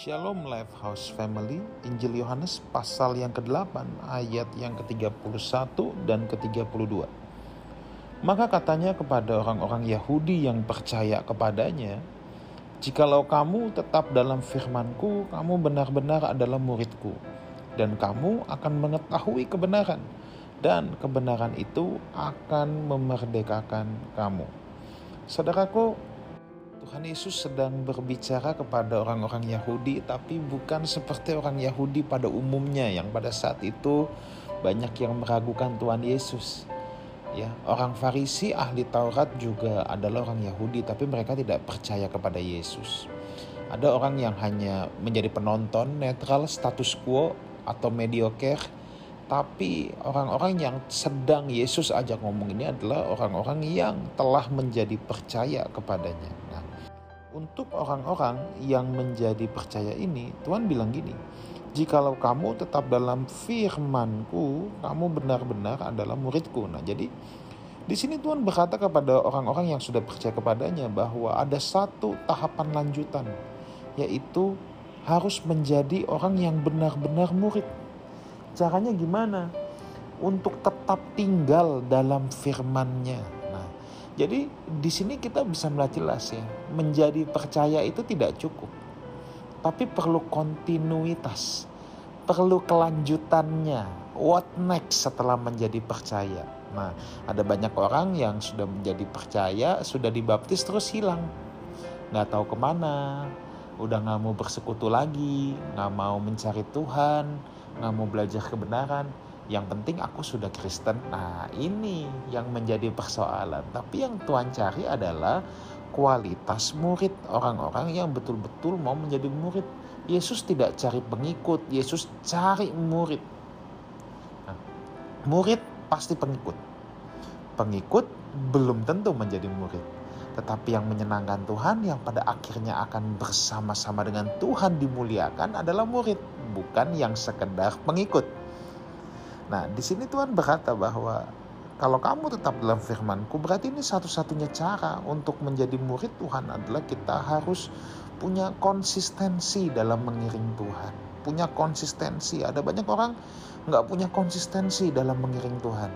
Shalom Life House Family, Injil Yohanes pasal yang ke-8 ayat yang ke-31 dan ke-32. Maka katanya kepada orang-orang Yahudi yang percaya kepadanya, Jikalau kamu tetap dalam firmanku, kamu benar-benar adalah muridku, dan kamu akan mengetahui kebenaran, dan kebenaran itu akan memerdekakan kamu. Saudaraku, Tuhan Yesus sedang berbicara kepada orang-orang Yahudi, tapi bukan seperti orang Yahudi pada umumnya yang pada saat itu banyak yang meragukan Tuhan Yesus. Ya, orang Farisi ahli Taurat juga adalah orang Yahudi, tapi mereka tidak percaya kepada Yesus. Ada orang yang hanya menjadi penonton netral status quo atau mediocre, tapi orang-orang yang sedang Yesus ajak ngomong ini adalah orang-orang yang telah menjadi percaya kepadanya. Nah, untuk orang-orang yang menjadi percaya ini, Tuhan bilang gini, Jikalau kamu tetap dalam firmanku, kamu benar-benar adalah muridku. Nah jadi di sini Tuhan berkata kepada orang-orang yang sudah percaya kepadanya bahwa ada satu tahapan lanjutan, yaitu harus menjadi orang yang benar-benar murid. Caranya gimana? Untuk tetap tinggal dalam firman-Nya jadi di sini kita bisa melihat jelas ya, menjadi percaya itu tidak cukup. Tapi perlu kontinuitas, perlu kelanjutannya. What next setelah menjadi percaya? Nah, ada banyak orang yang sudah menjadi percaya, sudah dibaptis terus hilang. Nggak tahu ke mana, udah nggak mau bersekutu lagi, nggak mau mencari Tuhan, nggak mau belajar kebenaran yang penting aku sudah Kristen. Nah, ini yang menjadi persoalan. Tapi yang Tuhan cari adalah kualitas murid, orang-orang yang betul-betul mau menjadi murid. Yesus tidak cari pengikut, Yesus cari murid. Nah, murid pasti pengikut. Pengikut belum tentu menjadi murid. Tetapi yang menyenangkan Tuhan yang pada akhirnya akan bersama-sama dengan Tuhan dimuliakan adalah murid, bukan yang sekedar pengikut. Nah, di sini Tuhan berkata bahwa kalau kamu tetap dalam firmanku, berarti ini satu-satunya cara untuk menjadi murid Tuhan adalah kita harus punya konsistensi dalam mengiring Tuhan. Punya konsistensi. Ada banyak orang nggak punya konsistensi dalam mengiring Tuhan.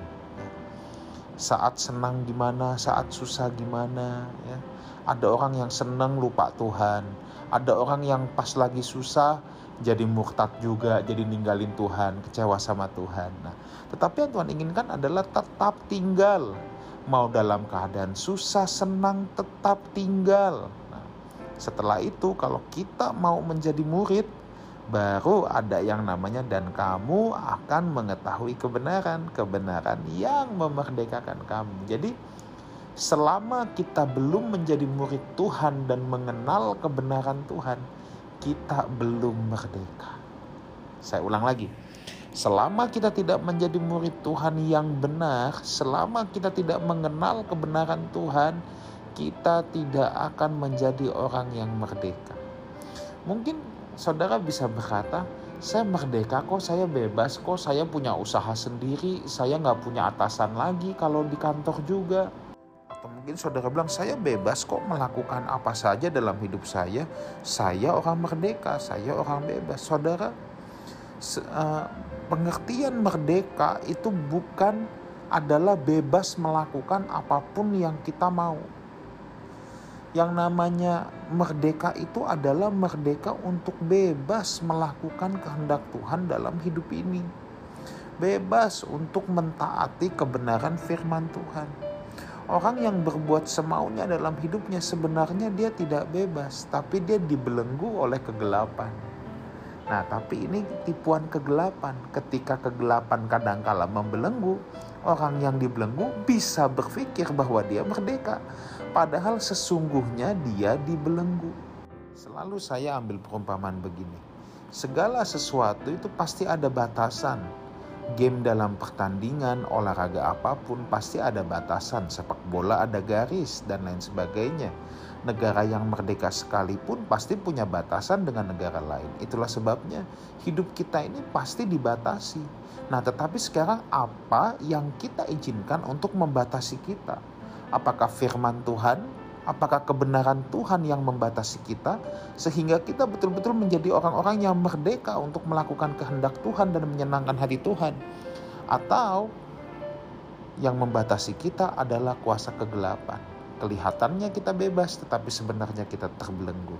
Saat senang gimana, saat susah gimana. Ya. Ada orang yang senang lupa Tuhan. Ada orang yang pas lagi susah jadi murtad juga, jadi ninggalin Tuhan, kecewa sama Tuhan. Nah, tetapi yang Tuhan inginkan adalah tetap tinggal. Mau dalam keadaan susah, senang, tetap tinggal. Nah, setelah itu kalau kita mau menjadi murid, baru ada yang namanya dan kamu akan mengetahui kebenaran, kebenaran yang memerdekakan kamu. Jadi selama kita belum menjadi murid Tuhan dan mengenal kebenaran Tuhan, kita belum merdeka. Saya ulang lagi. Selama kita tidak menjadi murid Tuhan yang benar, selama kita tidak mengenal kebenaran Tuhan, kita tidak akan menjadi orang yang merdeka. Mungkin saudara bisa berkata, saya merdeka kok, saya bebas kok, saya punya usaha sendiri, saya nggak punya atasan lagi kalau di kantor juga mungkin saudara bilang saya bebas kok melakukan apa saja dalam hidup saya. Saya orang merdeka, saya orang bebas. Saudara, uh, pengertian merdeka itu bukan adalah bebas melakukan apa pun yang kita mau. Yang namanya merdeka itu adalah merdeka untuk bebas melakukan kehendak Tuhan dalam hidup ini. Bebas untuk mentaati kebenaran firman Tuhan Orang yang berbuat semaunya dalam hidupnya sebenarnya dia tidak bebas, tapi dia dibelenggu oleh kegelapan. Nah, tapi ini tipuan kegelapan. Ketika kegelapan kadangkala membelenggu, orang yang dibelenggu bisa berpikir bahwa dia merdeka, padahal sesungguhnya dia dibelenggu. Selalu saya ambil perumpamaan begini. Segala sesuatu itu pasti ada batasan game dalam pertandingan olahraga apa pun pasti ada batasan sepak bola ada garis dan lain sebagainya. Negara yang merdeka sekalipun pasti punya batasan dengan negara lain. Itulah sebabnya hidup kita ini pasti dibatasi. Nah tetapi sekarang apa yang kita izinkan untuk membatasi kita? Apakah firman Tuhan Apakah kebenaran Tuhan yang membatasi kita, sehingga kita betul-betul menjadi orang-orang yang merdeka untuk melakukan kehendak Tuhan dan menyenangkan hati Tuhan, atau yang membatasi kita adalah kuasa kegelapan? Kelihatannya kita bebas, tetapi sebenarnya kita terbelenggu.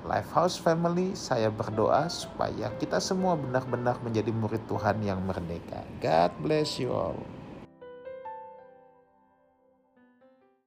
Lifehouse Family, saya berdoa supaya kita semua benar-benar menjadi murid Tuhan yang merdeka. God bless you all.